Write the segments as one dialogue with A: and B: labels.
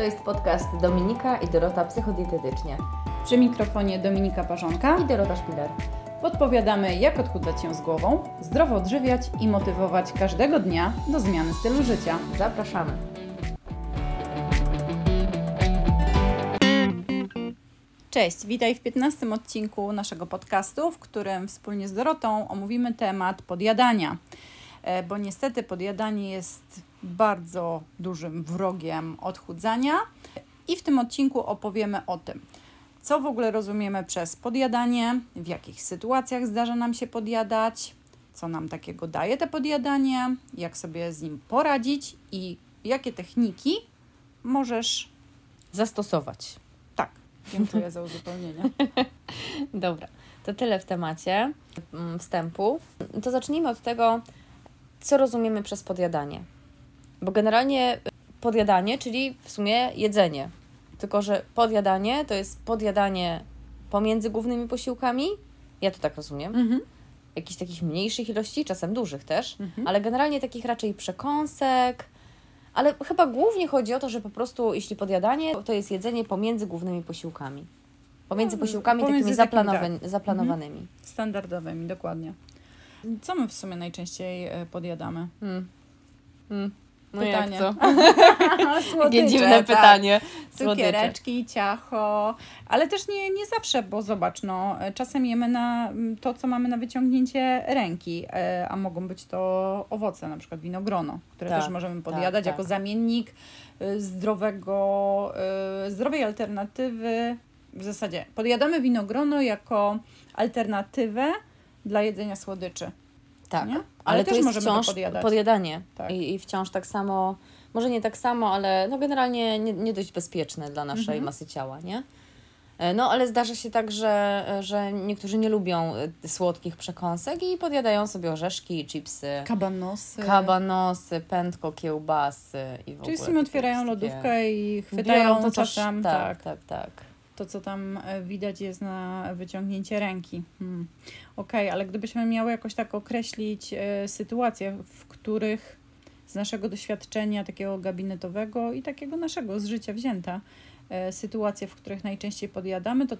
A: To jest podcast Dominika i Dorota Psychodietetycznie.
B: Przy mikrofonie Dominika Parzonka
A: i Dorota Szpiler.
B: Podpowiadamy, jak odchudzać się z głową, zdrowo odżywiać i motywować każdego dnia do zmiany stylu życia.
A: Zapraszamy.
B: Cześć, witaj w 15 odcinku naszego podcastu, w którym wspólnie z Dorotą omówimy temat podjadania. E, bo niestety podjadanie jest bardzo dużym wrogiem odchudzania. I w tym odcinku opowiemy o tym, co w ogóle rozumiemy przez podjadanie, w jakich sytuacjach zdarza nam się podjadać, co nam takiego daje te podjadanie, jak sobie z nim poradzić i jakie techniki możesz
A: zastosować.
B: Tak, dziękuję za uzupełnienie.
A: Dobra, to tyle w temacie mm, wstępu. To zacznijmy od tego, co rozumiemy przez podjadanie. Bo generalnie podjadanie, czyli w sumie jedzenie. Tylko, że podjadanie to jest podjadanie pomiędzy głównymi posiłkami. Ja to tak rozumiem. Mhm. Jakichś takich mniejszych ilości, czasem dużych też, mhm. ale generalnie takich raczej przekąsek. Ale chyba głównie chodzi o to, że po prostu jeśli podjadanie, to jest jedzenie pomiędzy głównymi posiłkami. Pomiędzy no, posiłkami pomiędzy takimi, tak. zaplanowanymi. Mhm.
B: Standardowymi, dokładnie. Co my w sumie najczęściej e, podjadamy? Hmm.
A: No pytanie. jak co? Jakie dziwne tak. pytanie.
B: Cukiereczki, ciacho, ale też nie, nie zawsze, bo zobacz, no, czasem jemy na mm, to, co mamy na wyciągnięcie ręki, e, a mogą być to owoce, na przykład winogrono, które tak, też możemy tak, podjadać tak, jako zamiennik e, zdrowego, e, zdrowej alternatywy. W zasadzie podjadamy winogrono jako alternatywę dla jedzenia słodyczy.
A: Tak, nie? Ale, ale też możemy wciąż to podjadanie tak. I, I, wciąż tak samo, może nie tak samo, ale no generalnie nie, nie dość bezpieczne dla naszej mhm. masy ciała, nie? E, no, ale zdarza się tak, że, że niektórzy nie lubią e, słodkich przekąsek i podjadają sobie orzeszki, chipsy.
B: Kabanosy.
A: Kabanosy, pętko, kiełbasy i w
B: Czyli ogóle. Czyli otwierają lodówkę i chwytają to czasem.
A: Tak, tak, tak. tak
B: to, co tam e, widać, jest na wyciągnięcie ręki. Hmm. Okay, ale gdybyśmy miały jakoś tak określić y, sytuacje, w których z naszego doświadczenia takiego gabinetowego i takiego naszego z życia wzięta, y, sytuacje, w których najczęściej podjadamy, to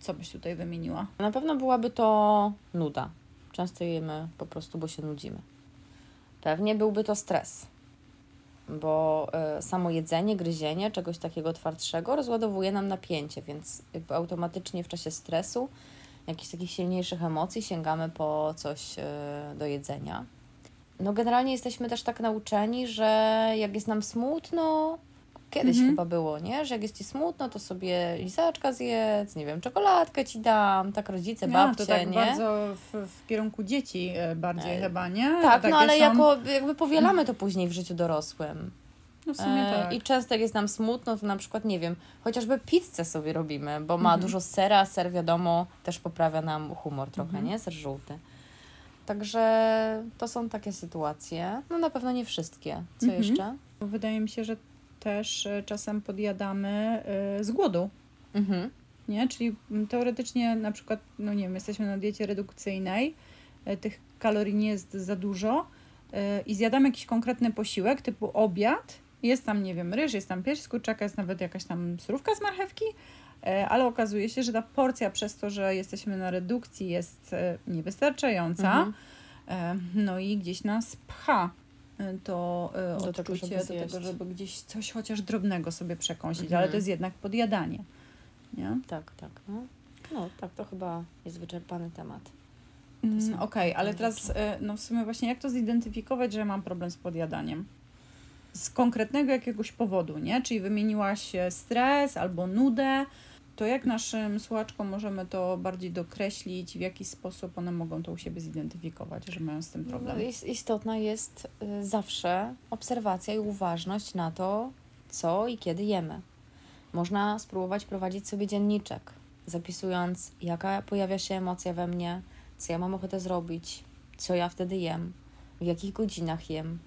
B: co byś tutaj wymieniła?
A: Na pewno byłaby to nuda. Często jemy po prostu, bo się nudzimy. Pewnie byłby to stres bo y, samo jedzenie, gryzienie czegoś takiego twardszego rozładowuje nam napięcie, więc jakby automatycznie w czasie stresu, jakichś takich silniejszych emocji sięgamy po coś y, do jedzenia. No generalnie jesteśmy też tak nauczeni, że jak jest nam smutno, kiedyś mhm. chyba było, nie? Że jak jest ci smutno, to sobie lizaczka zjedz, nie wiem, czekoladkę ci dam, tak rodzice, ja, babcie,
B: to tak
A: nie?
B: bardzo w, w kierunku dzieci e, bardziej e, chyba, nie?
A: Tak, no ale są... jako, jakby powielamy to później w życiu dorosłym.
B: No w sumie e, tak.
A: I często jak jest nam smutno, to na przykład, nie wiem, chociażby pizzę sobie robimy, bo ma mhm. dużo sera, a ser wiadomo też poprawia nam humor trochę, mhm. nie? Ser żółty. Także to są takie sytuacje. No na pewno nie wszystkie. Co mhm. jeszcze?
B: Wydaje mi się, że też e, czasem podjadamy e, z głodu. Mhm. Nie? Czyli teoretycznie na przykład, no nie wiem, jesteśmy na diecie redukcyjnej, e, tych kalorii nie jest za dużo i zjadamy jakiś konkretny posiłek typu obiad, jest tam, nie wiem, ryż, jest tam pierś z kurczaka, jest nawet jakaś tam surówka z marchewki, ale okazuje się, że ta porcja przez to, że jesteśmy na redukcji jest niewystarczająca, mhm. no i gdzieś nas pcha to do odczucie tego, do tego, żeby gdzieś coś chociaż drobnego sobie przekąsić, mhm. ale to jest jednak podjadanie. Nie?
A: Tak, tak. No. no tak, to chyba jest wyczerpany temat.
B: Mm, Okej, okay, ale teraz y, no w sumie właśnie jak to zidentyfikować, że mam problem z podjadaniem? Z konkretnego jakiegoś powodu, nie? Czyli wymieniłaś stres albo nudę, to jak naszym słuchaczkom możemy to bardziej dokreślić, w jaki sposób one mogą to u siebie zidentyfikować, że mają z tym problem?
A: No, istotna jest y, zawsze obserwacja i uważność na to, co i kiedy jemy. Można spróbować prowadzić sobie dzienniczek, zapisując, jaka pojawia się emocja we mnie, co ja mam ochotę zrobić, co ja wtedy jem, w jakich godzinach jem,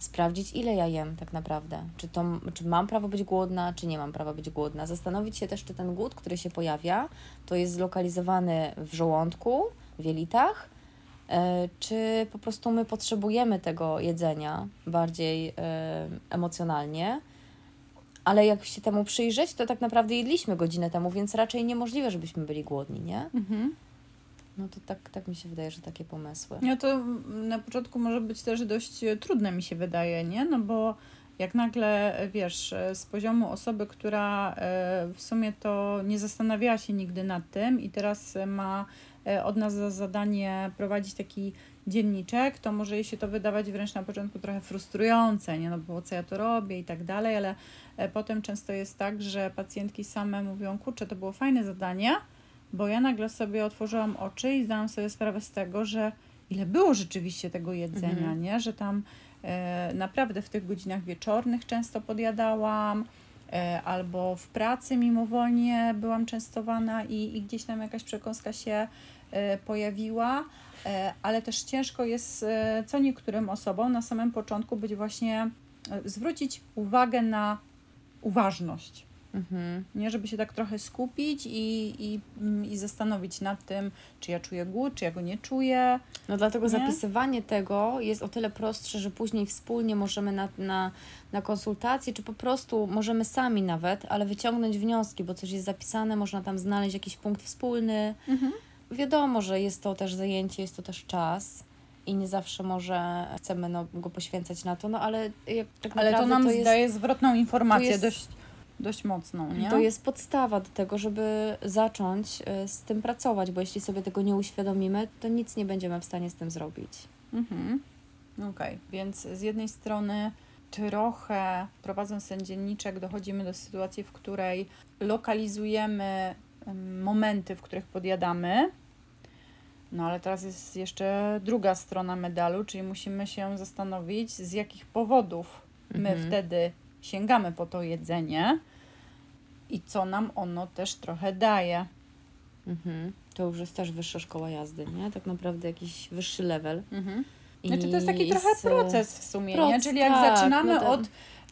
A: sprawdzić, ile ja jem tak naprawdę. Czy, to, czy mam prawo być głodna, czy nie mam prawa być głodna. Zastanowić się też, czy ten głód, który się pojawia, to jest zlokalizowany w żołądku, w jelitach, e, czy po prostu my potrzebujemy tego jedzenia bardziej e, emocjonalnie, ale jak się temu przyjrzeć, to tak naprawdę jedliśmy godzinę temu, więc raczej niemożliwe, żebyśmy byli głodni, nie? Mhm. No to tak, tak mi się wydaje, że takie pomysły.
B: No to na początku może być też dość trudne, mi się wydaje, nie? No bo jak nagle, wiesz, z poziomu osoby, która e, w sumie to nie zastanawiała się nigdy nad tym i teraz ma e, od nas za zadanie prowadzić taki dzienniczek, to może jej się to wydawać wręcz na początku trochę frustrujące, nie? No bo co ja to robię i tak dalej, ale e, potem często jest tak, że pacjentki same mówią, kurczę, to było fajne zadanie, bo ja nagle sobie otworzyłam oczy i zdałam sobie sprawę z tego, że ile było rzeczywiście tego jedzenia, mhm. nie? Że tam e, naprawdę w tych godzinach wieczornych często podjadałam, e, albo w pracy mimowolnie byłam częstowana i, i gdzieś tam jakaś przekąska się e, pojawiła, e, ale też ciężko jest e, co niektórym osobom na samym początku być właśnie, e, zwrócić uwagę na uważność Mhm. Nie, żeby się tak trochę skupić i, i, i zastanowić nad tym, czy ja czuję głód, czy ja go nie czuję.
A: No dlatego nie? zapisywanie tego jest o tyle prostsze, że później wspólnie możemy na, na, na konsultacji, czy po prostu możemy sami nawet, ale wyciągnąć wnioski, bo coś jest zapisane, można tam znaleźć jakiś punkt wspólny. Mhm. Wiadomo, że jest to też zajęcie, jest to też czas i nie zawsze może chcemy no, go poświęcać na to, no ale jak
B: tak Ale to nam to jest, daje zwrotną informację dość dość mocną, nie?
A: To jest podstawa do tego, żeby zacząć y, z tym pracować, bo jeśli sobie tego nie uświadomimy, to nic nie będziemy w stanie z tym zrobić.
B: Mhm. Okej, okay. więc z jednej strony trochę prowadząc ten dzienniczek dochodzimy do sytuacji, w której lokalizujemy momenty, w których podjadamy, no ale teraz jest jeszcze druga strona medalu, czyli musimy się zastanowić, z jakich powodów my mhm. wtedy sięgamy po to jedzenie i co nam ono też trochę daje.
A: Mhm. To już jest też wyższa szkoła jazdy, nie? Tak naprawdę jakiś wyższy level. Mhm.
B: Znaczy to jest taki trochę proces w sumie, proces, nie? Czyli jak tak, zaczynamy no od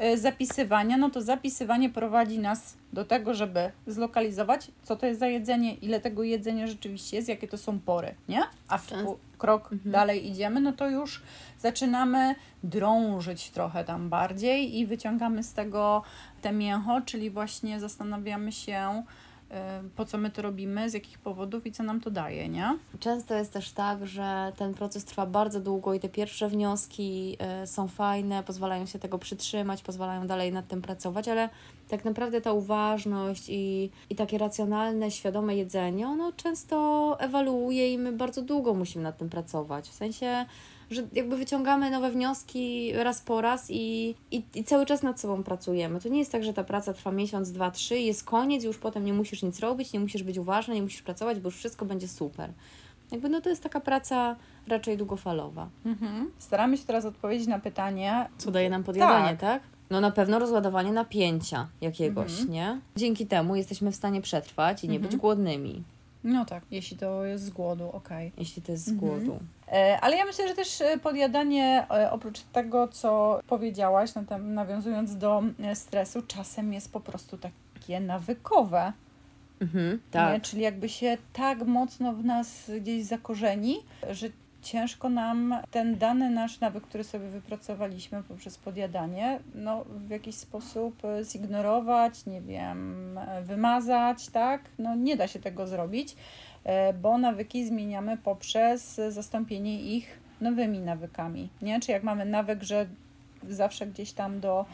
B: y, zapisywania, no to zapisywanie prowadzi nas do tego, żeby zlokalizować, co to jest za jedzenie, ile tego jedzenia rzeczywiście jest, jakie to są pory, nie? A w krok mhm. dalej idziemy, no to już zaczynamy drążyć trochę tam bardziej i wyciągamy z tego te mięcho, czyli właśnie zastanawiamy się, po co my to robimy, z jakich powodów i co nam to daje, nie?
A: Często jest też tak, że ten proces trwa bardzo długo i te pierwsze wnioski y, są fajne, pozwalają się tego przytrzymać, pozwalają dalej nad tym pracować, ale tak naprawdę ta uważność i, i takie racjonalne, świadome jedzenie, ono często ewaluuje i my bardzo długo musimy nad tym pracować. W sensie że jakby wyciągamy nowe wnioski raz po raz i, i, i cały czas nad sobą pracujemy. To nie jest tak, że ta praca trwa miesiąc, dwa, trzy, jest koniec, już potem nie musisz nic robić, nie musisz być uważny, nie musisz pracować, bo już wszystko będzie super. Jakby no to jest taka praca raczej długofalowa.
B: Mhm. Staramy się teraz odpowiedzieć na pytanie.
A: Co daje nam podjadanie, tak? tak? No na pewno rozładowanie napięcia jakiegoś, mhm. nie? Dzięki temu jesteśmy w stanie przetrwać i nie mhm. być głodnymi.
B: No tak, jeśli to jest z głodu, okej. Okay.
A: Jeśli to jest z mhm. głodu.
B: E, ale ja myślę, że też e, podjadanie, e, oprócz tego, co powiedziałaś, nawiązując do stresu, czasem jest po prostu takie nawykowe. Mhm, tak. Nie? Czyli jakby się tak mocno w nas gdzieś zakorzeni, że ciężko nam ten dany nasz nawyk, który sobie wypracowaliśmy poprzez podjadanie, no w jakiś sposób zignorować, nie wiem, wymazać, tak? No nie da się tego zrobić, e, bo nawyki zmieniamy poprzez zastąpienie ich nowymi nawykami, nie? Czy jak mamy nawyk, że zawsze gdzieś tam do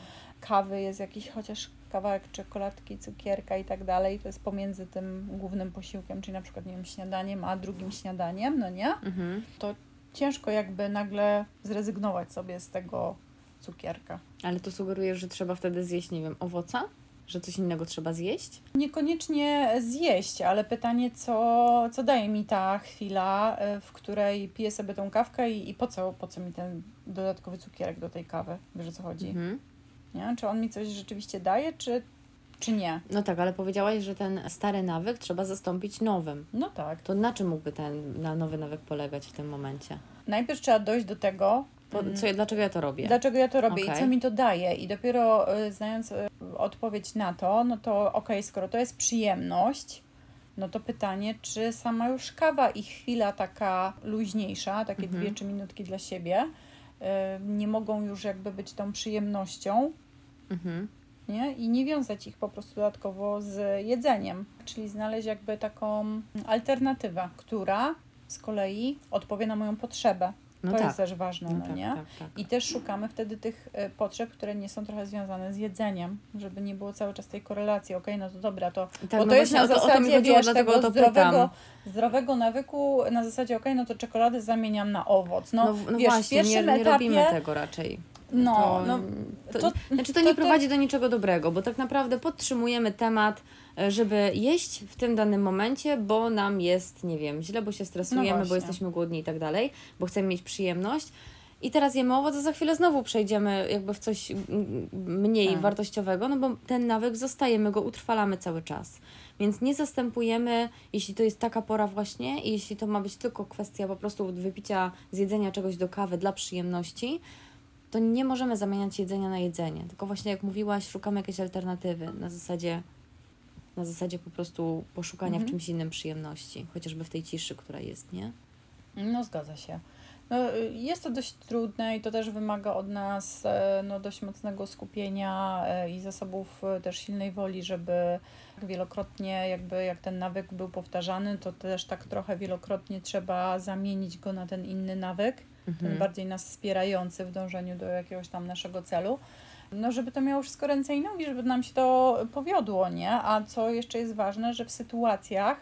B: kawy jest jakiś chociaż kawałek czekoladki, cukierka i tak dalej, to jest pomiędzy tym głównym posiłkiem, czyli na przykład, nie wiem, śniadaniem, a drugim śniadaniem, no nie? Mhm. To ciężko jakby nagle zrezygnować sobie z tego cukierka.
A: Ale to sugerujesz, że trzeba wtedy zjeść, nie wiem, owoca? Że coś innego trzeba zjeść?
B: Niekoniecznie zjeść, ale pytanie, co, co daje mi ta chwila, e, w której piję sobie tą kawkę i, i po, co, po co mi ten dodatkowy cukierek do tej kawy? Wiesz o co chodzi? Mhm. Nie? Czy on mi coś rzeczywiście daje, czy, czy nie?
A: No tak, ale powiedziałaś, że ten stary nawyk trzeba zastąpić nowym.
B: No tak.
A: To na czym mógłby ten na nowy nawyk polegać w tym momencie?
B: Najpierw trzeba dojść do tego,
A: mm, co, dlaczego ja to robię?
B: Dlaczego ja to robię okay. i co mi to daje? I dopiero y, znając y, odpowiedź na to, no to okej, okay, skoro to jest przyjemność, no to pytanie, czy sama już kawa i chwila taka luźniejsza, takie mhm. dwie, trzy minutki dla siebie, y, nie mogą już jakby być tą przyjemnością, Mhm. nie? I nie wiązać ich po prostu dodatkowo z jedzeniem, czyli znaleźć jakby taką alternatywę, która z kolei odpowie na moją potrzebę. No to tak. jest też ważne, no, no tak, nie? Tak, tak. I też szukamy wtedy tych e, potrzeb, które nie są trochę związane z jedzeniem, żeby nie było cały czas tej korelacji. Okej, okay, no to dobra, to, tak, bo no to jest na zasadzie, wiesz, tego zdrowego, zdrowego nawyku, na zasadzie, okej, okay, no to czekoladę zamieniam na owoc. No, no, no wiesz, właśnie, w pierwszym
A: nie,
B: nie etapie...
A: robimy tego raczej. No, to, no to, to, znaczy to, to nie prowadzi do niczego dobrego, bo tak naprawdę podtrzymujemy temat, e, żeby jeść w tym danym momencie, bo nam jest, nie wiem, źle, bo się stresujemy, no bo jesteśmy głodni i tak dalej, bo chcemy mieć przyjemność. I teraz jemy owoc, a za chwilę znowu przejdziemy jakby w coś mniej tak. wartościowego, no bo ten nawyk zostaje, my go utrwalamy cały czas. Więc nie zastępujemy, jeśli to jest taka pora właśnie i jeśli to ma być tylko kwestia po prostu wypicia, zjedzenia czegoś do kawy dla przyjemności, to nie możemy zamieniać jedzenia na jedzenie. Tylko właśnie jak mówiłaś, szukamy jakiejś alternatywy na zasadzie, na zasadzie po prostu poszukania mhm. w czymś innym przyjemności, chociażby w tej ciszy, która jest, nie?
B: No zgadza się. No, jest to dość trudne i to też wymaga od nas e, no, dość mocnego skupienia e, i zasobów e, też silnej woli, żeby wielokrotnie jakby jak ten nawyk był powtarzany, to też tak trochę wielokrotnie trzeba zamienić go na ten inny nawyk mhm. bardziej nas wspierający w dążeniu do jakiegoś tam naszego celu. No, żeby to miało wszystko ręce i nogi, żeby nam się to powiodło, nie? A co jeszcze jest ważne, że w sytuacjach,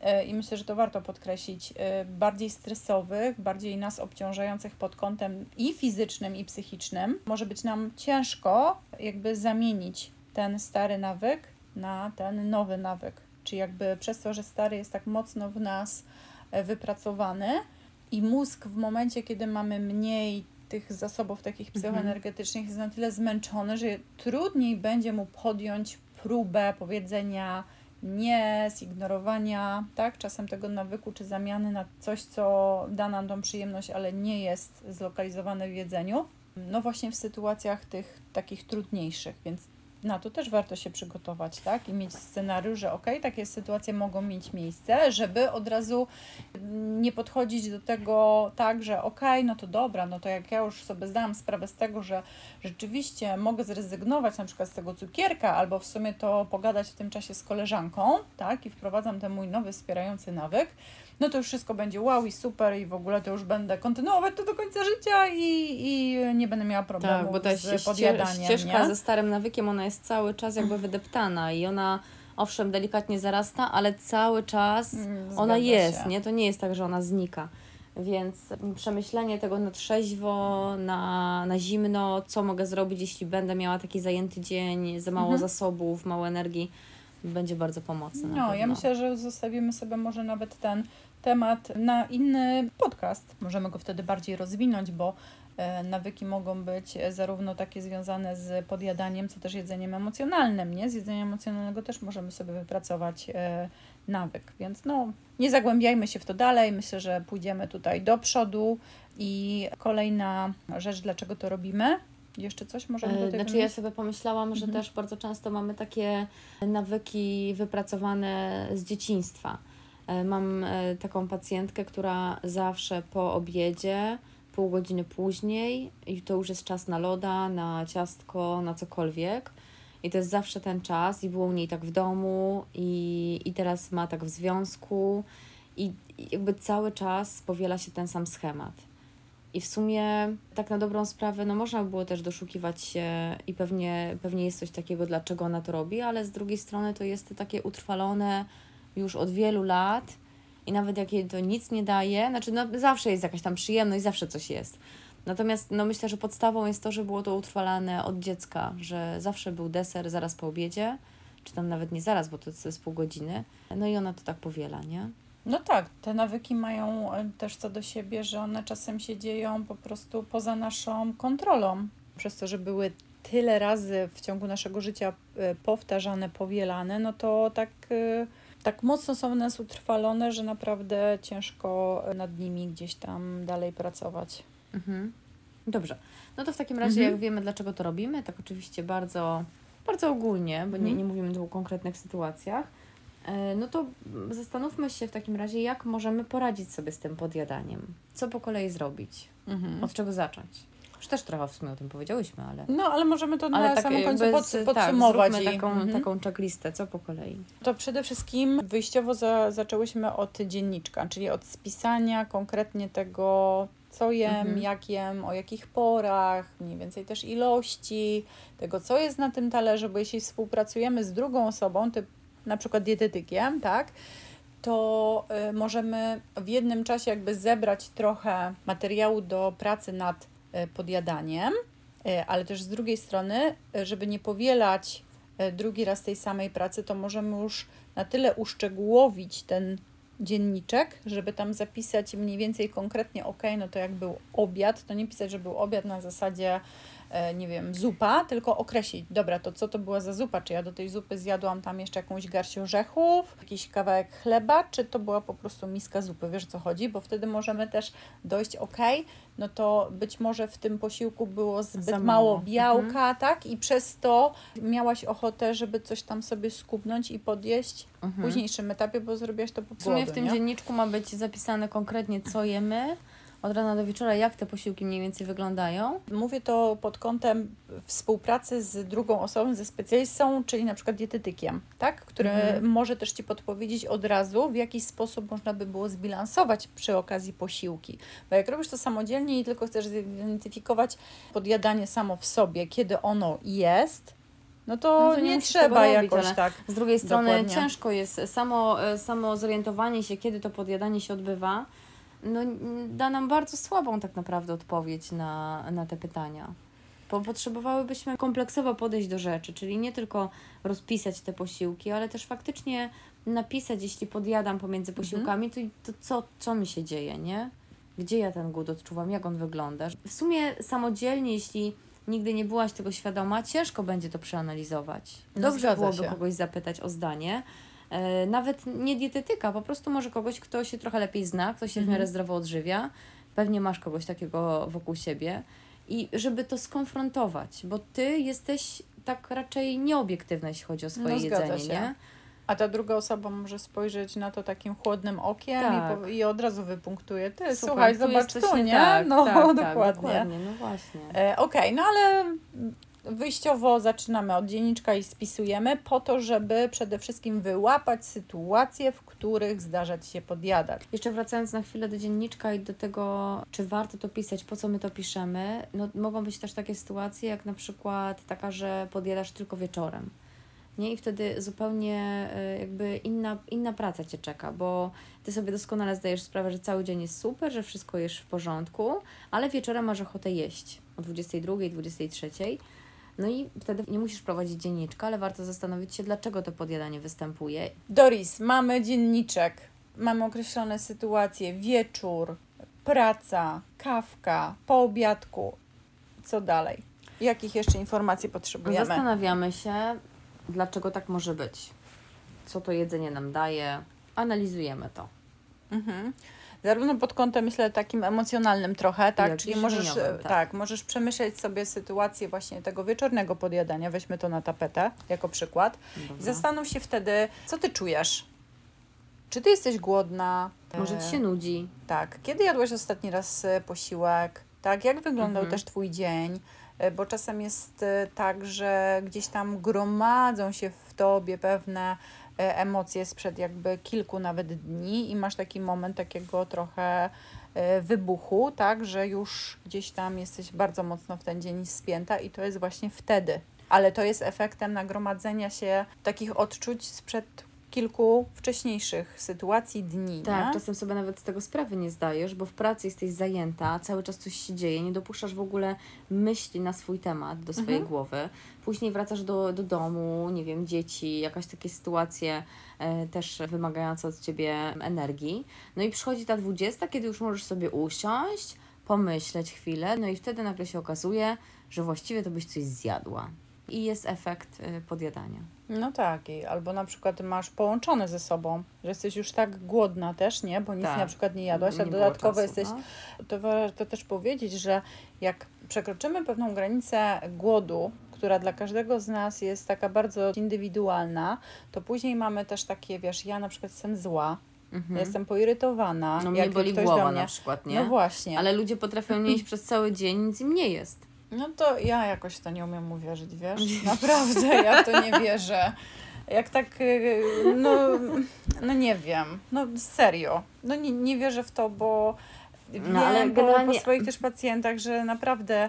B: e, i myślę, że to warto podkreślić, e, bardziej stresowych, bardziej nas obciążających pod kątem i fizycznym, i psychicznym, może być nam ciężko jakby zamienić ten stary nawyk na ten nowy nawyk. Czyli jakby przez to, że stary jest tak mocno w nas e, wypracowany, i mózg w momencie, kiedy mamy mniej tych zasobów takich mhm. psychoenergetycznych, jest na tyle zmęczony, że trudniej będzie mu podjąć próbę powiedzenia nie, zignorowania, tak, czasem tego nawyku czy zamiany na coś, co da nam tą przyjemność, ale nie jest zlokalizowane w jedzeniu. No właśnie w sytuacjach tych takich trudniejszych, więc na to też warto się przygotować, tak? I mieć scenariusz, że ok, takie sytuacje mogą mieć miejsce, żeby od razu nie podchodzić do tego tak, że ok, no to dobra, no to jak ja już sobie zdałam sprawę z tego, że rzeczywiście mogę zrezygnować na przykład z tego cukierka, albo w sumie to pogadać w tym czasie z koleżanką, tak? I wprowadzam ten mój nowy wspierający nawyk, no to już wszystko będzie wow i super i w ogóle to już będę kontynuować to do końca życia i, i nie będę miała problemu tak, bo ta z podjadaniem.
A: ścieżka nie? ze starym nawykiem, ona jest cały czas jakby wydeptana i ona owszem delikatnie zarasta, ale cały czas mm, ona jest, się. nie? To nie jest tak, że ona znika. Więc przemyślenie tego na trzeźwo, na, na zimno, co mogę zrobić, jeśli będę miała taki zajęty dzień, za mało mhm. zasobów, mało energii, będzie bardzo pomocne.
B: No, ja myślę, że zostawimy sobie może nawet ten temat na inny podcast. Możemy go wtedy bardziej rozwinąć, bo e, nawyki mogą być zarówno takie związane z podjadaniem, co też jedzeniem emocjonalnym, nie? Z jedzenia emocjonalnego też możemy sobie wypracować e, nawyk, więc no, nie zagłębiajmy się w to dalej. Myślę, że pójdziemy tutaj do przodu i kolejna rzecz, dlaczego to robimy, jeszcze coś możemy do
A: tego Znaczy ja sobie pomyślałam, że mhm. też bardzo często mamy takie nawyki wypracowane z dzieciństwa. E, mam e, taką pacjentkę, która zawsze po obiedzie, pół godziny później, i to już jest czas na loda, na ciastko, na cokolwiek. I to jest zawsze ten czas, i było u niej tak w domu, i, i teraz ma tak w związku, i, i jakby cały czas powiela się ten sam schemat. I w sumie, tak na dobrą sprawę, no można by było też doszukiwać się i pewnie, pewnie jest coś takiego, dlaczego ona to robi, ale z drugiej strony to jest takie utrwalone już od wielu lat i nawet jak jej to nic nie daje, znaczy no zawsze jest jakaś tam przyjemność, zawsze coś jest. Natomiast no myślę, że podstawą jest to, że było to utrwalane od dziecka, że zawsze był deser zaraz po obiedzie, czy tam nawet nie zaraz, bo to jest pół godziny. No i ona to tak powiela, nie?
B: No tak, te nawyki mają e, też co do siebie, że one czasem się dzieją po prostu poza naszą kontrolą. Przez to, że były tyle razy w ciągu naszego życia e, powtarzane, powielane, no to tak, e, tak mocno są w nas utrwalone, że naprawdę ciężko nad nimi gdzieś tam dalej pracować.
A: Mhm. Dobrze. No to w takim razie, mhm. jak wiemy, dlaczego to robimy, tak oczywiście bardzo, bardzo ogólnie, bo mhm. nie, nie mówimy tu o konkretnych sytuacjach. E, no to zastanówmy się w takim razie, jak możemy poradzić sobie z tym podjadaniem. Co po kolei zrobić? Mhm. Od czego zacząć? Już też trochę w sumie o tym powiedziałyśmy, ale...
B: No, ale możemy to ale na tak, samym końcu tak, podsumować.
A: Tak, i... taką, mhm. taką checklistę, co po kolei.
B: To przede wszystkim wyjściowo za, zaczęłyśmy od dzienniczka, czyli od spisania konkretnie tego, co jem, mhm. jak jem, o jakich porach, mniej więcej też ilości, tego, co jest na tym talerzu, bo jeśli współpracujemy z drugą osobą, typ na przykład dietetykiem, tak, to y, możemy w jednym czasie jakby zebrać trochę materiału do pracy nad y, podjadaniem, y, ale też z drugiej strony, żeby nie powielać drugi raz tej samej pracy, to możemy już na tyle uszczegółowić ten dzienniczek, żeby tam zapisać mniej więcej konkretnie, ok, no to jak był obiad, to nie pisać, że był obiad na zasadzie nie wiem, zupa, tylko określić, dobra, to co to była za zupa, czy ja do tej zupy zjadłam tam jeszcze jakąś garść orzechów, jakiś kawałek chleba, czy to była po prostu miska zupy, wiesz o co chodzi, bo wtedy możemy też dojść, ok, no to być może w tym posiłku było zbyt mało. mało białka, mhm. tak, i przez to miałaś ochotę, żeby coś tam sobie skupnąć i podjeść mhm. w późniejszym etapie, bo zrobiłaś to po
A: W sumie w tym nie? dzienniczku ma być zapisane konkretnie, co jemy, od rana do wieczora, jak te posiłki mniej więcej wyglądają?
B: Mówię to pod kątem współpracy z drugą osobą, ze specjalistą, czyli na przykład dietetykiem, tak? który mhm. może też Ci podpowiedzieć od razu, w jaki sposób można by było zbilansować przy okazji posiłki. Bo jak robisz to samodzielnie i tylko chcesz zidentyfikować podjadanie samo w sobie, kiedy ono jest, no to, no to nie, nie trzeba robić, jakoś tak.
A: Z drugiej strony dokładnie. ciężko jest samo, samo zorientowanie się, kiedy to podjadanie się odbywa no, da nam bardzo słabą tak naprawdę odpowiedź na, na te pytania. Bo potrzebowałybyśmy kompleksowo podejść do rzeczy, czyli nie tylko rozpisać te posiłki, ale też faktycznie napisać, jeśli podjadam pomiędzy mhm. posiłkami, to, to co, co mi się dzieje, nie? Gdzie ja ten głód odczuwam, jak on wygląda. W sumie samodzielnie, jeśli nigdy nie byłaś tego świadoma, ciężko będzie to przeanalizować. No, Dobrze no, byłoby się. kogoś zapytać o zdanie, nawet nie dietetyka, po prostu może kogoś, kto się trochę lepiej zna, kto się w miarę mhm. zdrowo odżywia. Pewnie masz kogoś takiego wokół siebie. I żeby to skonfrontować, bo ty jesteś tak raczej nieobiektywna, jeśli chodzi o swoje no, jedzenie, się. nie?
B: A ta druga osoba może spojrzeć na to takim chłodnym okiem tak. i, po, i od razu wypunktuje. Ty, słuchaj, słuchaj zobacz tu, nie?
A: Tak, no, tak, dokładnie. Tak, dokładnie. No właśnie.
B: E, Okej, okay, no ale Wyjściowo zaczynamy od dzienniczka i spisujemy po to, żeby przede wszystkim wyłapać sytuacje, w których zdarza Ci się podjadać.
A: Jeszcze wracając na chwilę do dzienniczka i do tego, czy warto to pisać, po co my to piszemy, no mogą być też takie sytuacje, jak na przykład taka, że podjadasz tylko wieczorem. Nie? I wtedy zupełnie e, jakby inna, inna praca Cię czeka, bo Ty sobie doskonale zdajesz sprawę, że cały dzień jest super, że wszystko jest w porządku, ale wieczorem masz ochotę jeść o 22, 23 no i wtedy nie musisz prowadzić dzienniczka, ale warto zastanowić się, dlaczego to podjadanie występuje.
B: Doris, mamy dzienniczek, mamy określone sytuacje, wieczór, praca, kawka, po obiadku. Co dalej? Jakich jeszcze informacji potrzebujemy?
A: Zastanawiamy się, dlaczego tak może być. Co to jedzenie nam daje. Analizujemy to.
B: Mhm. Zarówno pod kątem, myślę, takim emocjonalnym trochę, tak? Jak Czyli możesz, tak. tak, możesz przemyśleć sobie sytuację właśnie tego wieczornego podjadania, weźmy to na tapetę jako przykład. Dobra. I zastanów się wtedy, co ty czujesz. Czy ty jesteś głodna?
A: Może ci się nudzi.
B: Tak. Kiedy jadłeś ostatni raz e, posiłek? Tak. Jak wyglądał mhm. też twój dzień? E, bo czasem jest e, tak, że gdzieś tam gromadzą się w tobie pewne E, emocje sprzed jakby kilku nawet dni i masz taki moment takiego trochę e, wybuchu, tak, że już gdzieś tam jesteś bardzo mocno w ten dzień spięta i to jest właśnie wtedy. Ale to jest efektem nagromadzenia się takich odczuć sprzed kilku wcześniejszych sytuacji, dni.
A: Tak, nie? czasem sobie nawet z tego sprawy nie zdajesz, bo w pracy jesteś zajęta, cały czas coś się dzieje, nie dopuszczasz w ogóle myśli na swój temat, do swojej mhm. głowy. Później wracasz do, do domu, nie wiem, dzieci, jakaś takie sytuacje e, też wymagające od ciebie energii. No i przychodzi ta dwudziesta, kiedy już możesz sobie usiąść, pomyśleć chwilę, no i wtedy nagle się okazuje, że właściwie to byś coś zjadła. I jest efekt e, podjadania.
B: No tak, i albo na przykład masz połączone ze sobą, że jesteś już tak głodna też, nie? Bo nic tak. na przykład nie jadłaś, a dodatkowo czasu, jesteś. No. To warto też powiedzieć, że jak przekroczymy pewną granicę głodu, która dla każdego z nas jest taka bardzo indywidualna, to później mamy też takie, wiesz, ja na przykład jestem zła, Mhm. Jestem poirytowana.
A: No mnie boli głowa mnie... na przykład, nie?
B: No właśnie.
A: Ale ludzie potrafią nie iść przez cały dzień, nic im nie jest.
B: No to ja jakoś to nie umiem uwierzyć, wiesz? Naprawdę, ja to nie wierzę. Jak tak, y, no, no nie wiem, no serio, no nie, nie wierzę w to, bo wiem no, ale generalnie... po, po swoich też pacjentach, że naprawdę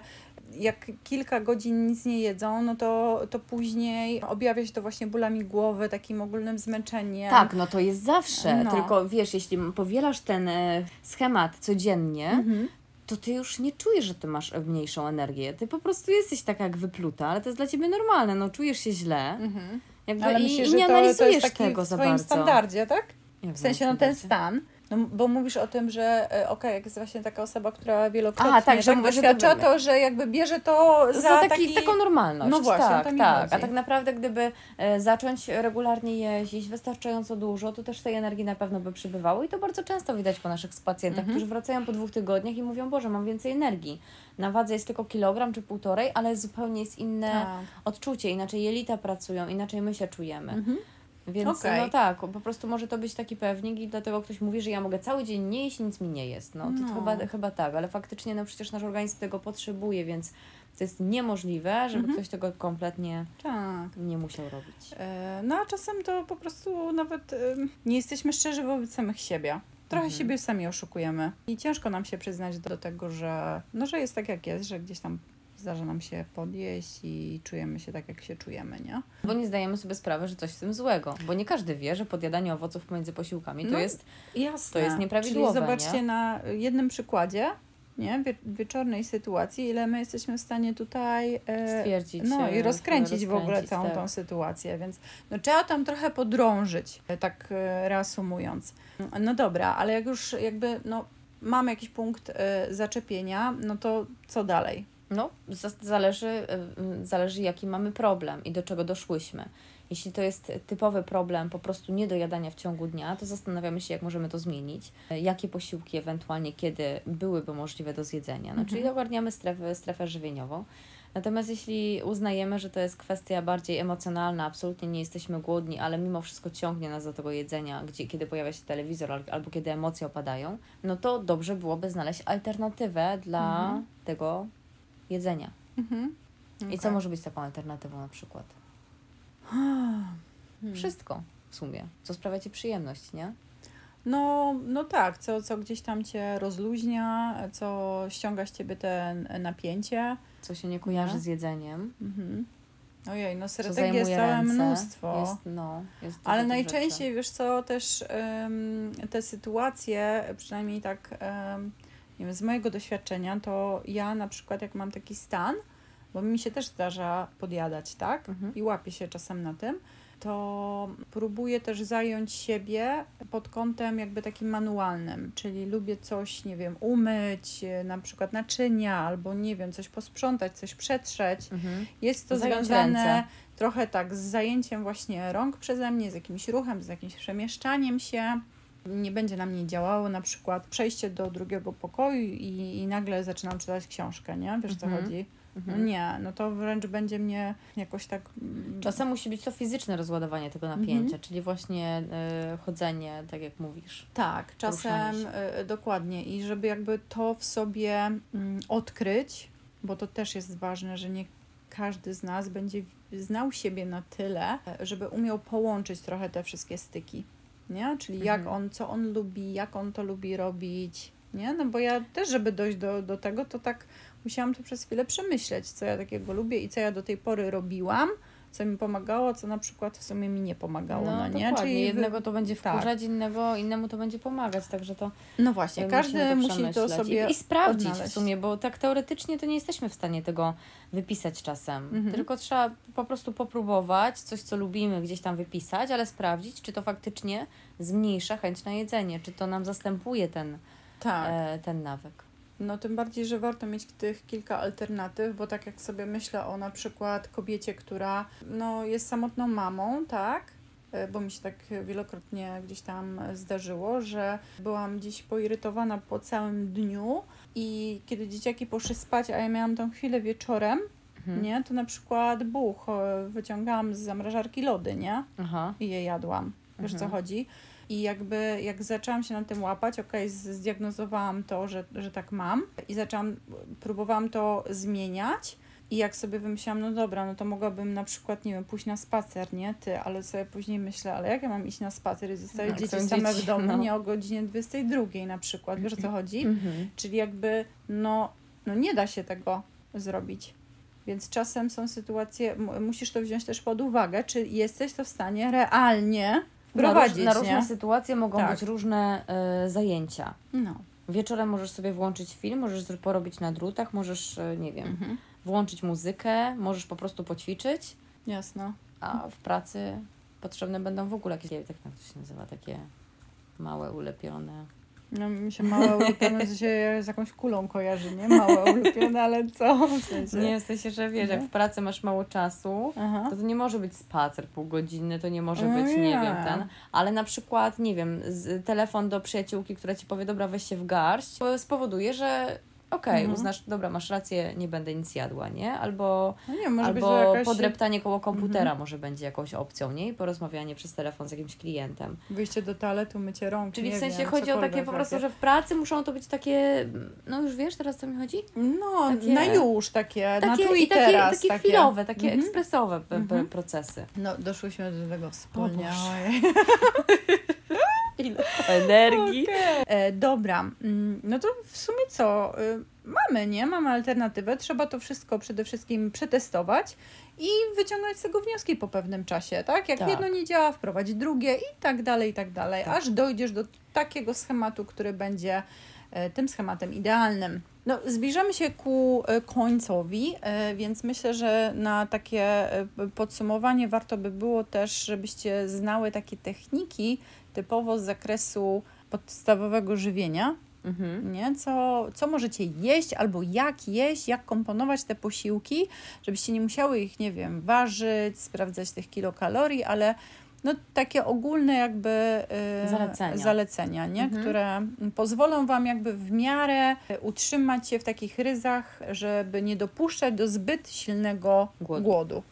B: jak kilka godzin nic nie jedzą, no to, to później objawia się to właśnie bólami głowy, takim ogólnym zmęczeniem.
A: Tak, no to jest zawsze. No. Tylko wiesz, jeśli powielasz ten e, schemat codziennie, mhm. To ty już nie czujesz, że ty masz mniejszą energię. Ty po prostu jesteś taka jak wypluta, ale to jest dla ciebie normalne. No czujesz się źle. Mhm.
B: Jakby ale i, myślisz, i nie to, analizujesz to jest taki tego w za bardzo. standardzie, tak? w sensie, no ten stan. No, bo mówisz o tym, że e, okej, okay, jak jest właśnie taka osoba, która wielokrotnie Aha, tak, że tak doświadcza, to, że jakby bierze to za, za taki, taki...
A: taką normalność. No właśnie, tak, tak. A tak naprawdę gdyby e, zacząć regularnie jeździć wystarczająco dużo, to też tej energii na pewno by przybywało i to bardzo często widać po naszych pacjentach, mhm. którzy wracają po dwóch tygodniach i mówią, Boże, mam więcej energii. Na wadze jest tylko kilogram czy półtorej, ale zupełnie jest inne tak. odczucie, inaczej jelita pracują, inaczej my się czujemy. Mhm. Więc okay. no tak, po prostu może to być taki pewnik i dlatego ktoś mówi, że ja mogę cały dzień nie jeść nic mi nie jest. No to, no. chyba, chyba tak, ale faktycznie no przecież nasz organizm tego potrzebuje, więc to jest niemożliwe, żeby mhm. ktoś tego kompletnie tak. nie musiał robić.
B: E, no a czasem to po prostu nawet nie jesteśmy szczerzy wobec samych siebie. Trochę mhm. siebie sami oszukujemy. I ciężko nam się przyznać do tego, że, no, że jest tak jak jest, że gdzieś tam zdarza nam się podjeść i czujemy się tak, jak się czujemy, nie?
A: Bo nie zdajemy sobie sprawy, że coś w tym złego, bo nie każdy wie, że podjadanie owoców pomiędzy posiłkami to no, jest jasne. to jest nieprawidłowe.
B: Czyli zobaczcie
A: nie?
B: na jednym przykładzie, nie? Wie, wieczornej sytuacji, ile my jesteśmy w stanie tutaj
A: e, stwierdzić.
B: No i rozkręcić, rozkręcić w ogóle całą tak. tą sytuację, więc no, trzeba tam trochę podrążyć, tak e, reasumując. No dobra, ale jak już jakby no, mamy jakiś punkt e, zaczepienia, no to co dalej?
A: No, zależy, y, zależy jaki mamy problem i do czego doszłyśmy. Jeśli to jest typowy problem po prostu niedojadania w ciągu dnia, to zastanawiamy się, jak możemy to zmienić. Jakie posiłki ewentualnie kiedy byłyby możliwe do zjedzenia. No, mhm. Czyli ogarniamy strefę, strefę żywieniową. Natomiast jeśli uznajemy, że to jest kwestia bardziej emocjonalna, absolutnie nie jesteśmy głodni, ale mimo wszystko ciągnie nas do tego jedzenia, gdzie, kiedy pojawia się telewizor albo kiedy emocje opadają, no to dobrze byłoby znaleźć alternatywę dla mhm. tego jedzenia. Mhm. Okay. I co może być taką alternatywą na przykład? Hmm. Wszystko w sumie, co sprawia Ci przyjemność, nie?
B: No, no tak, co, co gdzieś tam Cię rozluźnia, co ściąga z Ciebie te napięcie.
A: Co się nie kojarzy nie? z jedzeniem. Mhm.
B: Ojej, no strategii jest całe ręce. mnóstwo. Jest, no, jest Ale najczęściej, rzeczy. wiesz co, też um, te sytuacje, przynajmniej tak um, nie wiem, z mojego doświadczenia, to ja na przykład jak mam taki stan, bo mi się też zdarza podjadać, tak? Mhm. I łapię się czasem na tym, to próbuję też zająć siebie pod kątem jakby takim manualnym, czyli lubię coś, nie wiem, umyć, na przykład naczynia, albo nie wiem, coś posprzątać, coś przetrzeć. Mhm. Jest to zająć związane ręce. trochę tak z zajęciem właśnie rąk przeze mnie, z jakimś ruchem, z jakimś przemieszczaniem się nie będzie na mnie działało na przykład przejście do drugiego pokoju i, i nagle zaczynam czytać książkę, nie? Wiesz mhm. co chodzi? No mhm. nie, no to wręcz będzie mnie jakoś tak.
A: Mm, Czasem musi być to fizyczne rozładowanie tego napięcia, mhm. czyli właśnie y, chodzenie, tak jak mówisz.
B: Tak, czasem y, dokładnie. I żeby jakby to w sobie y, odkryć, bo to też jest ważne, że nie każdy z nas będzie znał siebie na tyle, żeby umiał połączyć trochę te wszystkie styki nie? Czyli mhm. jak on, co on lubi, jak on to lubi robić, nie? No bo ja też, żeby dojść do, do tego, to tak musiałam to przez chwilę przemyśleć, co ja takiego lubię i co ja do tej pory robiłam, co mi pomagało, co na przykład w sumie mi nie pomagało, no, no nie?
A: Czyli jednego to będzie tak. wkurzać, tak. innego, innemu to będzie pomagać, także to
B: No właśnie, każdy musi to sobie
A: i, i sprawdzić odnaleźć. w sumie, bo tak teoretycznie to nie jesteśmy w stanie tego wypisać czasem, mhm. tylko trzeba po prostu popróbować coś, co lubimy gdzieś tam wypisać, ale sprawdzić, czy to faktycznie zmniejsza chęć na jedzenie, czy to nam zastępuje ten, tak. e, ten nawyk.
B: No tym bardziej, że warto mieć tych kilka alternatyw, bo tak jak sobie myślę o na przykład kobiecie, która no, jest samotną mamą, tak? E, bo mi się tak wielokrotnie gdzieś tam zdarzyło, że byłam gdzieś poirytowana po całym dniu i kiedy dzieciaki poszły spać, a ja miałam tą chwilę wieczorem, mhm. nie, to na przykład buch, wyciągałam z zamrażarki lody, nie? Aha. I je jadłam. Wiesz mhm. co chodzi? I jakby jak zaczęłam się na tym łapać, okej, okay, zdiagnozowałam to, że, że tak mam i zaczęłam, próbowałam to zmieniać. I jak sobie wymyślałam, no dobra, no to mogłabym na przykład, nie wiem, pójść na spacer, nie? Ty, ale sobie później myślę, ale jak ja mam iść na spacer i zostawić no, dzieci same dzieci, w domu, no. nie o godzinie 22 na przykład, wiesz o co chodzi? Mhm. Czyli jakby, no, no nie da się tego zrobić. Więc czasem są sytuacje, musisz to wziąć też pod uwagę, czy jesteś to w stanie realnie prowadzić.
A: Na, róż, na różne sytuacje mogą tak. być różne y, zajęcia. No. Wieczorem możesz sobie włączyć film, możesz porobić na drutach, możesz, y, nie wiem, mhm. włączyć muzykę, możesz po prostu poćwiczyć.
B: Jasno.
A: A w pracy potrzebne będą w ogóle jakieś, tak jak to się nazywa, takie małe, ulepione
B: no mi się małe ulubione się z jakąś kulą kojarzy, nie? Małe ulubione, ale co? W
A: sensie? Nie, w sensie, że wiesz, jak w pracy masz mało czasu, Aha. to to nie może być spacer półgodzinny, to nie może no być, nie. nie wiem, ten, ale na przykład, nie wiem, telefon do przyjaciółki, która ci powie, dobra, weź się w garść, spowoduje, że okej, okay, mhm. uznasz, dobra, masz rację, nie będę nic jadła, nie? Albo, no nie, może albo jakaś... podreptanie koło komputera mhm. może będzie jakąś opcją, nie? I porozmawianie przez telefon z jakimś klientem.
B: Wyjście do toaletu, mycie rąk,
A: Czyli w sensie wiem, chodzi o takie po prostu, że w pracy muszą to być takie, no już wiesz teraz co mi chodzi?
B: No, takie, na już takie, takie na tu i, takie, teraz.
A: Takie, takie chwilowe, takie mhm. ekspresowe mhm. procesy.
B: No, doszłyśmy do tego wspólnie.
A: Ile energii.
B: Okay. E, dobra, mm, no to w sumie co? Y, mamy, nie? Mamy alternatywę. Trzeba to wszystko przede wszystkim przetestować i wyciągnąć z tego wnioski po pewnym czasie, tak? Jak tak. jedno nie działa, wprowadzić drugie i tak dalej, i tak dalej, tak. aż dojdziesz do takiego schematu, który będzie e, tym schematem idealnym. No, zbliżamy się ku e, końcowi, więc myślę, że na takie podsumowanie warto by było też, żebyście znały takie techniki, typowo z zakresu podstawowego żywienia, Mhm. Nie? Co, co możecie jeść albo jak jeść, jak komponować te posiłki, żebyście nie musiały ich, nie wiem, ważyć, sprawdzać tych kilokalorii, ale no, takie ogólne jakby
A: yy, zalecenia,
B: zalecenia nie? Mhm. które pozwolą Wam jakby w miarę utrzymać się w takich ryzach, żeby nie dopuszczać do zbyt silnego głodu. głodu.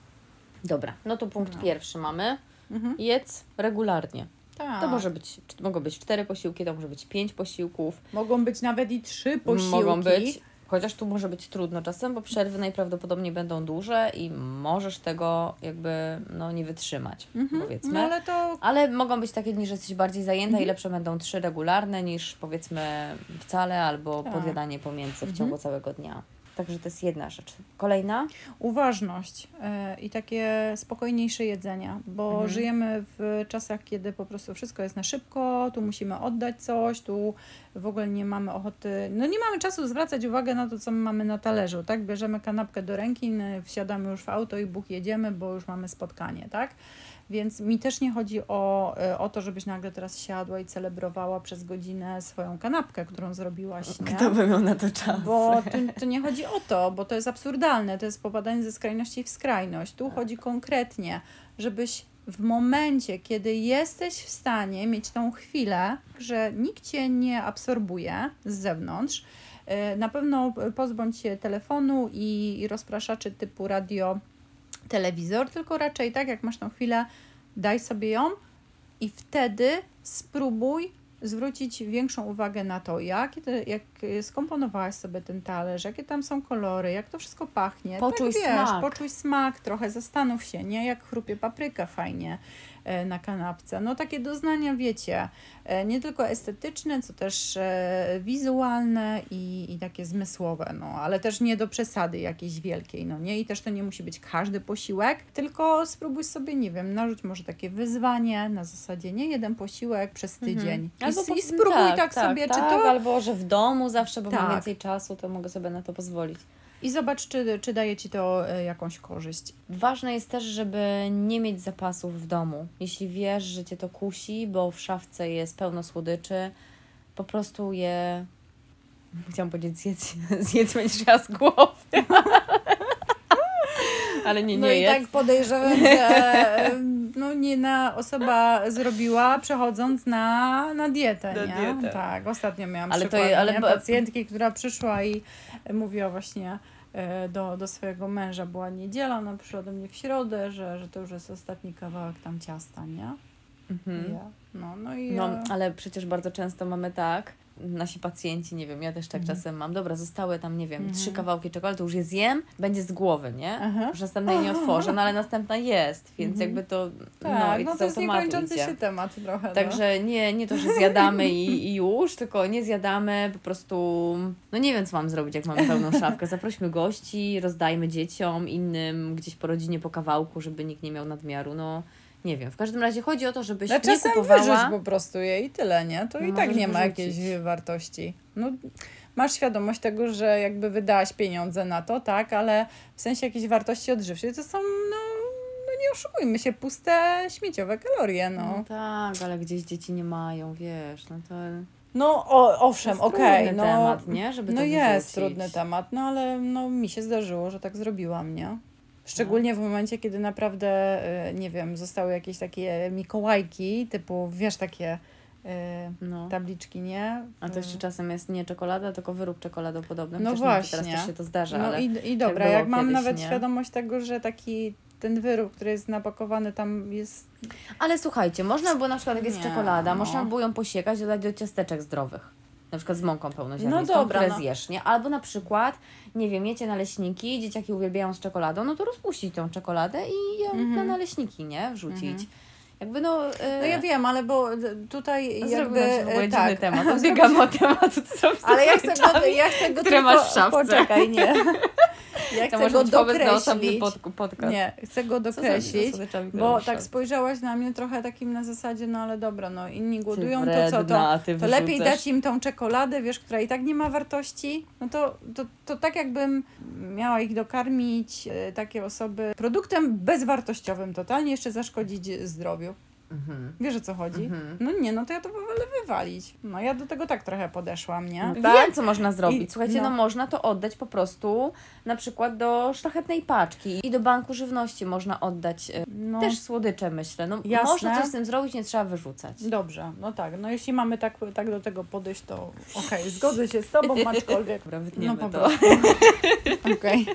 A: Dobra, no to punkt no. pierwszy mamy. Mhm. Jedz regularnie. Tak. To może być, mogą być cztery posiłki, to może być pięć posiłków.
B: Mogą być nawet i trzy posiłki.
A: Mogą być, chociaż tu może być trudno czasem, bo przerwy najprawdopodobniej będą duże i możesz tego jakby no, nie wytrzymać, mhm. powiedzmy. No, ale, to... ale mogą być takie dni, że jesteś bardziej zajęta mhm. i lepsze będą trzy regularne niż powiedzmy wcale albo tak. podjadanie pomiędzy w mhm. ciągu całego dnia. Także to jest jedna rzecz. Kolejna?
B: Uważność yy, i takie spokojniejsze jedzenie, bo mhm. żyjemy w czasach, kiedy po prostu wszystko jest na szybko, tu musimy oddać coś, tu w ogóle nie mamy ochoty, no nie mamy czasu zwracać uwagę na to, co my mamy na talerzu, tak? Bierzemy kanapkę do ręki, wsiadamy już w auto i buch jedziemy, bo już mamy spotkanie, tak? Więc mi też nie chodzi o, e, o to, żebyś nagle teraz siadła i celebrowała przez godzinę swoją kanapkę, którą zrobiłaś. Nie?
A: Kto by miał na to czas?
B: Bo to, to nie chodzi o to, bo to jest absurdalne, to jest popadanie ze skrajności w skrajność. Tu tak. chodzi konkretnie, żebyś w momencie, kiedy jesteś w stanie mieć tą chwilę, że nikt cię nie absorbuje z zewnątrz, e, na pewno pozbądź się telefonu i rozpraszaczy typu radio telewizor, tylko raczej tak, jak masz tą chwilę, daj sobie ją i wtedy spróbuj zwrócić większą uwagę na to, jak, jak skomponowałaś sobie ten talerz, jakie tam są kolory, jak to wszystko pachnie.
A: Poczuj
B: tak,
A: wiesz, smak.
B: Poczuj smak, trochę zastanów się, nie? Jak chrupie papryka fajnie na kanapce. No takie doznania, wiecie, e, nie tylko estetyczne, co też e, wizualne i, i takie zmysłowe, no ale też nie do przesady jakiejś wielkiej, no nie? I też to nie musi być każdy posiłek, tylko spróbuj sobie, nie wiem, narzuć może takie wyzwanie na zasadzie nie jeden posiłek przez mhm. tydzień. Mhm. Albo I, i spróbuj tak, tak, tak sobie, tak, czy to...
A: Albo, że w domu zawsze, bo tak. mam więcej czasu, to mogę sobie na to pozwolić
B: i zobacz, czy, czy daje Ci to e, jakąś korzyść.
A: Ważne jest też, żeby nie mieć zapasów w domu. Jeśli wiesz, że Cię to kusi, bo w szafce jest pełno słodyczy, po prostu je... Chciałam powiedzieć zjedz, zjedz będziesz raz głowy. Ale nie, nie
B: No
A: i
B: tak podejrzewam, że no, nie na osoba zrobiła przechodząc na, na dietę, na nie? Dietę. Tak, ostatnio miałam ale przykład, to, ale... pacjentki, która przyszła i mówiła właśnie E, do, do swojego męża była niedziela, ona przyszła do mnie w środę, że, że to już jest ostatni kawałek tam ciasta, nie? Mhm. Ja. No, no i
A: No,
B: e,
A: ale przecież bardzo często mamy tak, nasi pacjenci, nie wiem, ja też tak
B: Mhm.
A: czasem mam, dobra, zostały tam, nie wiem, trzy kawałki czekolady, to już je zjem, będzie z głowy, nie?
B: Aha.
A: Już następnej nie otworzę, no ale następna jest, więc jakby to, no
B: tak,
A: i
B: no
A: to,
B: jest niekończący się temat trochę. no.
A: Także nie, nie to, że zjadamy i, i już, tylko nie zjadamy, po prostu, no nie wiem, co mam zrobić, jak mamy pełną szafkę. Zaprośmy gości, rozdajmy dzieciom, innym, gdzieś po rodzinie po kawałku, żeby nikt nie miał nadmiaru, no nie wiem. W każdym razie chodzi o to, żebyś
B: No
A: nie
B: czasem
A: kupowała...
B: wyrzuć po prostu je i tyle, nie? To
A: No
B: i tak nie ma
A: wyrzucić.
B: jakiejś wartości. No, masz świadomość tego, że jakby wydałaś pieniądze na to, tak? Ale w sensie jakiejś wartości odżywczej to są, no, no nie oszukujmy się, puste, śmieciowe kalorie,
A: No
B: no.
A: tak, ale gdzieś dzieci nie mają, wiesz, no to
B: No o, owszem, okej,
A: trudny
B: no.
A: temat, nie? Żeby
B: no
A: to
B: jest
A: wyrzucić.
B: trudny temat, no ale no, mi się zdarzyło, że tak zrobiłam, nie? Szczególnie w momencie, kiedy naprawdę, y, nie wiem, zostały jakieś takie mikołajki, typu, wiesz, takie y,
A: No.
B: tabliczki, nie?
A: A to jeszcze czasem jest nie czekolada, tylko wyrób czekoladopodobny.
B: No
A: Chociaż
B: właśnie.
A: Teraz też się to zdarza,
B: No i, i dobra,
A: było
B: jak mam
A: kiedyś,
B: nawet
A: nie?
B: świadomość tego, że taki ten wyrób, który jest napakowany tam jest...
A: Ale słuchajcie, można było na przykład, jak jest
B: Nie,
A: czekolada,
B: no.
A: można było ją posiekać, dodać do ciasteczek zdrowych. Na przykład z mąką pełnoziarnistą,
B: No dobra,
A: które
B: no.
A: zjesz, nie? Albo na przykład, nie wiem, jecie naleśniki, dzieciaki uwielbiają z czekoladą, no to rozpuścić tą czekoladę i ją
B: Mhm.
A: na naleśniki, nie? Wrzucić. Jakby no... e,
B: No ja wiem, ale bo tutaj jakby...
A: Dziwny
B: tak.
A: temat. Odbiegamy od tematu, co
B: Ale ja chcę go, ja chcę go tylko...
A: masz w szafce.
B: Poczekaj, nie. Ja
A: To
B: chcę
A: może
B: go dokreślić. Nie, chcę go dokreślić. Bo tak spojrzałaś na mnie trochę takim na zasadzie, no ale dobra, no inni głodują, to
A: wredna,
B: co to? To lepiej dać im tą czekoladę, wiesz, która i tak nie ma wartości. No to, to, to tak jakbym miała ich dokarmić, e, takie osoby, produktem bezwartościowym totalnie, jeszcze zaszkodzić zdrowiu.
A: Mhm.
B: Wiesz o co chodzi?
A: Mhm.
B: No nie, no to ja to wolę wywalić. No ja do tego tak trochę podeszłam, nie?
A: Wiem, co można zrobić.
B: I-
A: Słuchajcie, no.
B: no.
A: można to oddać po prostu na przykład do szlachetnej paczki i do banku żywności można oddać e,
B: No.
A: też słodycze, myślę. No,
B: Jasne.
A: można coś z tym zrobić, nie trzeba wyrzucać.
B: Dobrze, no tak. No jeśli mamy tak, tak do tego podejść, to okej, zgodzę się z tobą, aczkolwiek...
A: Dobra,
B: No po prostu. Okej.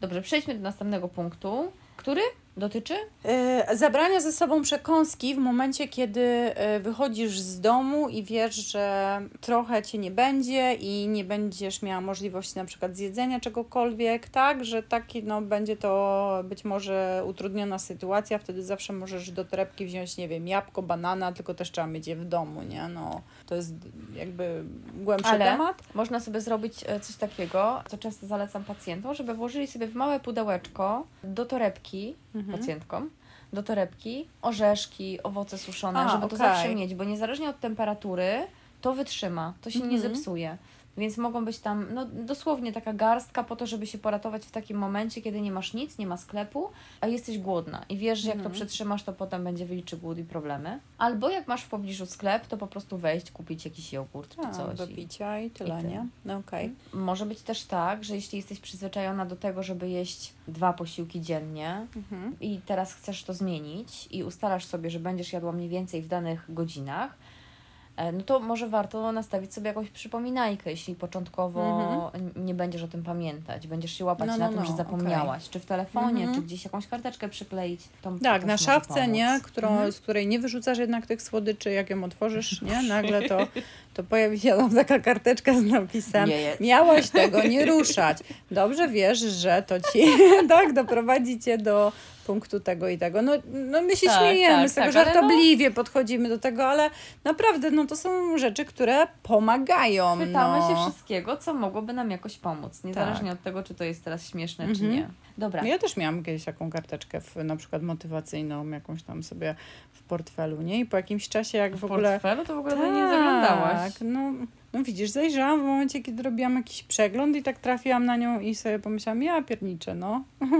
A: Dobrze, przejdźmy do następnego punktu, który dotyczy
B: E, Zabrania ze sobą przekąski w momencie, kiedy e, wychodzisz z domu i wiesz, że trochę cię nie będzie i nie będziesz miała możliwości na przykład zjedzenia czegokolwiek, tak, że taki, no, będzie to być może utrudniona sytuacja, wtedy zawsze możesz do torebki wziąć, nie wiem, jabłko, banana, tylko też trzeba mieć je w domu, nie, no, to jest jakby głębszy
A: Ale
B: temat.
A: można sobie zrobić e, coś takiego, co często zalecam pacjentom, żeby włożyli sobie w małe pudełeczko do torebki,
B: Mhm.
A: Pacjentkom, do torebki orzeszki, owoce suszone,
B: A,
A: żeby to
B: okej.
A: zawsze mieć, bo niezależnie od temperatury to wytrzyma, to się nie
B: Mhm.
A: zepsuje. Więc mogą być tam, no dosłownie taka garstka po to, żeby się poratować w takim momencie, kiedy nie masz nic, nie ma sklepu, a jesteś głodna i wiesz, że jak to
B: Mhm.
A: przetrzymasz, to potem będzie wyliczy głód i problemy. Albo jak masz w pobliżu sklep, to po prostu wejść, kupić jakiś jogurt czy
B: A,
A: coś.
B: do picia i tyle,
A: i
B: nie? No okej.
A: Może być też tak, że jeśli jesteś przyzwyczajona do tego, żeby jeść dwa posiłki dziennie
B: Mhm.
A: i teraz chcesz to zmienić i ustalasz sobie, że będziesz jadła mniej więcej w danych godzinach, no to może warto nastawić sobie jakąś przypominajkę, jeśli początkowo n- nie będziesz o tym pamiętać. Będziesz się łapać
B: Mhm. No,
A: na
B: no,
A: tym,
B: no,
A: że zapomniałaś. Czy w telefonie,
B: Mhm.
A: czy gdzieś jakąś karteczkę przykleić. To
B: Tak, na szafce, nie? Którą,
A: Mhm.
B: z której nie wyrzucasz jednak tych słodyczy, jak ją otworzysz, nie? Nagle to, to pojawi się tam taka karteczka z napisem
A: Nie
B: miałaś tego nie ruszać. Dobrze wiesz, że to ci tak doprowadzi cię do punktu tego i tego. No, no my się
A: Tak,
B: śmiejemy
A: tak,
B: z tego,
A: tak, no-
B: żartobliwie podchodzimy do tego, ale naprawdę no to są rzeczy, które pomagają.
A: Chwytamy
B: no.
A: się wszystkiego, co mogłoby nam jakoś pomóc, niezależnie
B: Tak.
A: od tego, czy to jest teraz śmieszne, czy
B: Mhm.
A: nie. Dobra.
B: No Ja też miałam kiedyś taką karteczkę w, na przykład motywacyjną, jakąś tam sobie w portfelu, nie? I po jakimś czasie jak w,
A: w
B: ogóle...
A: portfelu to w ogóle tak, nie zaglądałaś.
B: No, no widzisz, zajrzałam w momencie, kiedy robiłam jakiś przegląd i tak trafiłam na nią i sobie pomyślałam, ja pierniczę, no.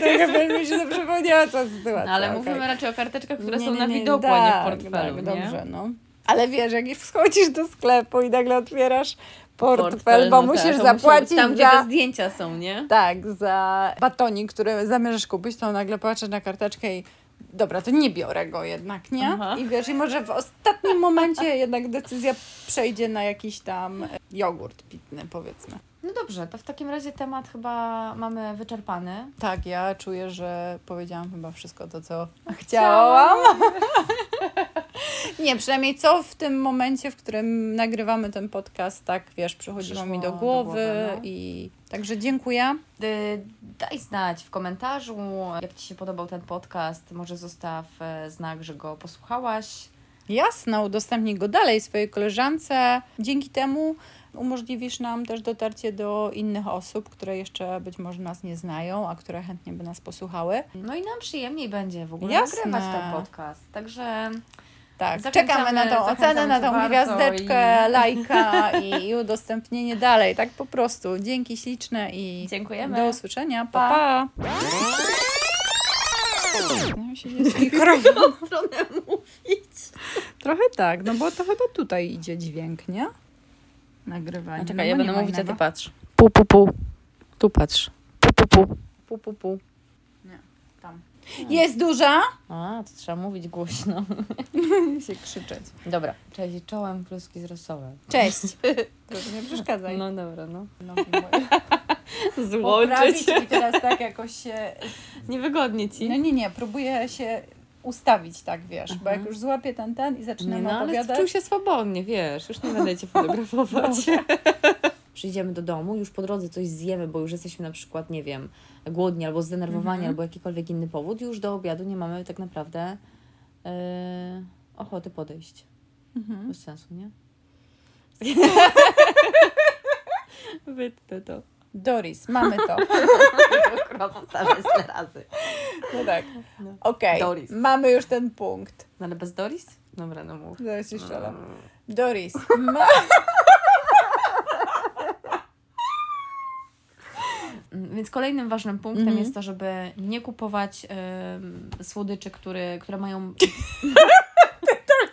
B: to chyba mi się to przypomniała ta sytuacja.
A: No, ale
B: okej.
A: mówimy raczej o karteczkach, które
B: Nie,
A: są
B: nie,
A: na
B: nie,
A: widokłu, a nie w
B: tak,
A: portfelu,
B: tak,
A: nie?
B: dobrze, no. Ale wiesz, jak wchodzisz do sklepu i nagle otwierasz portfel,
A: Portfel,
B: bo
A: no
B: musisz
A: tak, muszą być
B: zapłacić
A: Tam, gdzie
B: za...
A: te zdjęcia są, nie?
B: Tak, za batonik, który zamierzasz kupić, to nagle patrzę na karteczkę i dobra, to nie biorę go jednak, nie?
A: Aha.
B: I wiesz, i może w ostatnim momencie jednak decyzja przejdzie na jakiś tam e, jogurt pitny, powiedzmy.
A: No dobrze, to w takim razie temat chyba mamy wyczerpany.
B: Tak, ja czuję, że powiedziałam chyba wszystko to, co chciałam. Nie, przynajmniej co w tym momencie, w którym nagrywamy ten podcast, tak wiesz, przychodziło mi do
A: Przyszło do
B: głowy
A: głowy, no.
B: i także dziękuję.
A: Y, Daj znać w komentarzu, jak Ci się podobał ten podcast. Może zostaw e, znak, że go posłuchałaś.
B: Jasne, udostępnij go dalej swojej koleżance. Dzięki temu umożliwisz nam też dotarcie do innych osób, które jeszcze być może nas nie znają, a które chętnie by nas posłuchały.
A: No i nam przyjemniej będzie w ogóle
B: Jasne.
A: nagrywać ten podcast. Także
B: Tak, czekamy na tą ocenę, na tą gwiazdeczkę, lajka i, i udostępnienie dalej. Tak po prostu. Dzięki śliczne i
A: Dziękujemy.
B: do usłyszenia. Pa,
A: Pa.
B: pa. No, się nie mikrofon.
A: stronę mówić.
B: Trochę tak, no bo to chyba tutaj idzie dźwięk, nie? Nagrywanie.
A: A
B: no
A: czekaj,
B: bo
A: ja
B: nie
A: będę mówić, a ty patrz. Pu, pu, pu. Tu patrz. Pu, pu, pu. Pu, pu, pu.
B: Tam. Jest duża?
A: A, to trzeba mówić głośno.
B: się krzyczeć.
A: Dobra. Cześć, czołem kluski z rosołem.
B: Cześć. Proszę nie przeszkadzaj.
A: No dobra, no.
B: Poprawić
A: Złączyć.
B: i teraz tak jakoś się...
A: Niewygodnie ci.
B: No nie, nie, próbuję się ustawić tak, wiesz, bo
A: Aha.
B: jak już złapię ten, ten i
A: Nie,
B: zaczynam
A: no ale
B: opowiadać...
A: czuł się swobodnie, wiesz, już nie będę cię fotografować. Przyjdziemy do domu, już po drodze coś zjemy, bo już jesteśmy na przykład, nie wiem, głodni albo zdenerwowani,
B: Mhm.
A: albo jakikolwiek inny powód, już do obiadu nie mamy tak naprawdę yy, ochoty podejść.
B: Mhm.
A: Bez sensu, nie? Wytnę to.
B: Doris, mamy to.
A: Powtarzać razy.
B: No tak.
A: No.
B: Okej,
A: Doris.
B: mamy już ten punkt.
A: No ale bez Doris? Dobra, no mów.
B: Zaraz jeszcze raz. Doris, ma...
A: Mm, Więc kolejnym ważnym punktem
B: Mhm.
A: jest to, żeby nie kupować em, słodyczy, które, które mają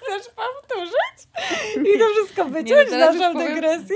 B: Chcesz powtórzyć? I to wszystko wyciąć naszą dygresję?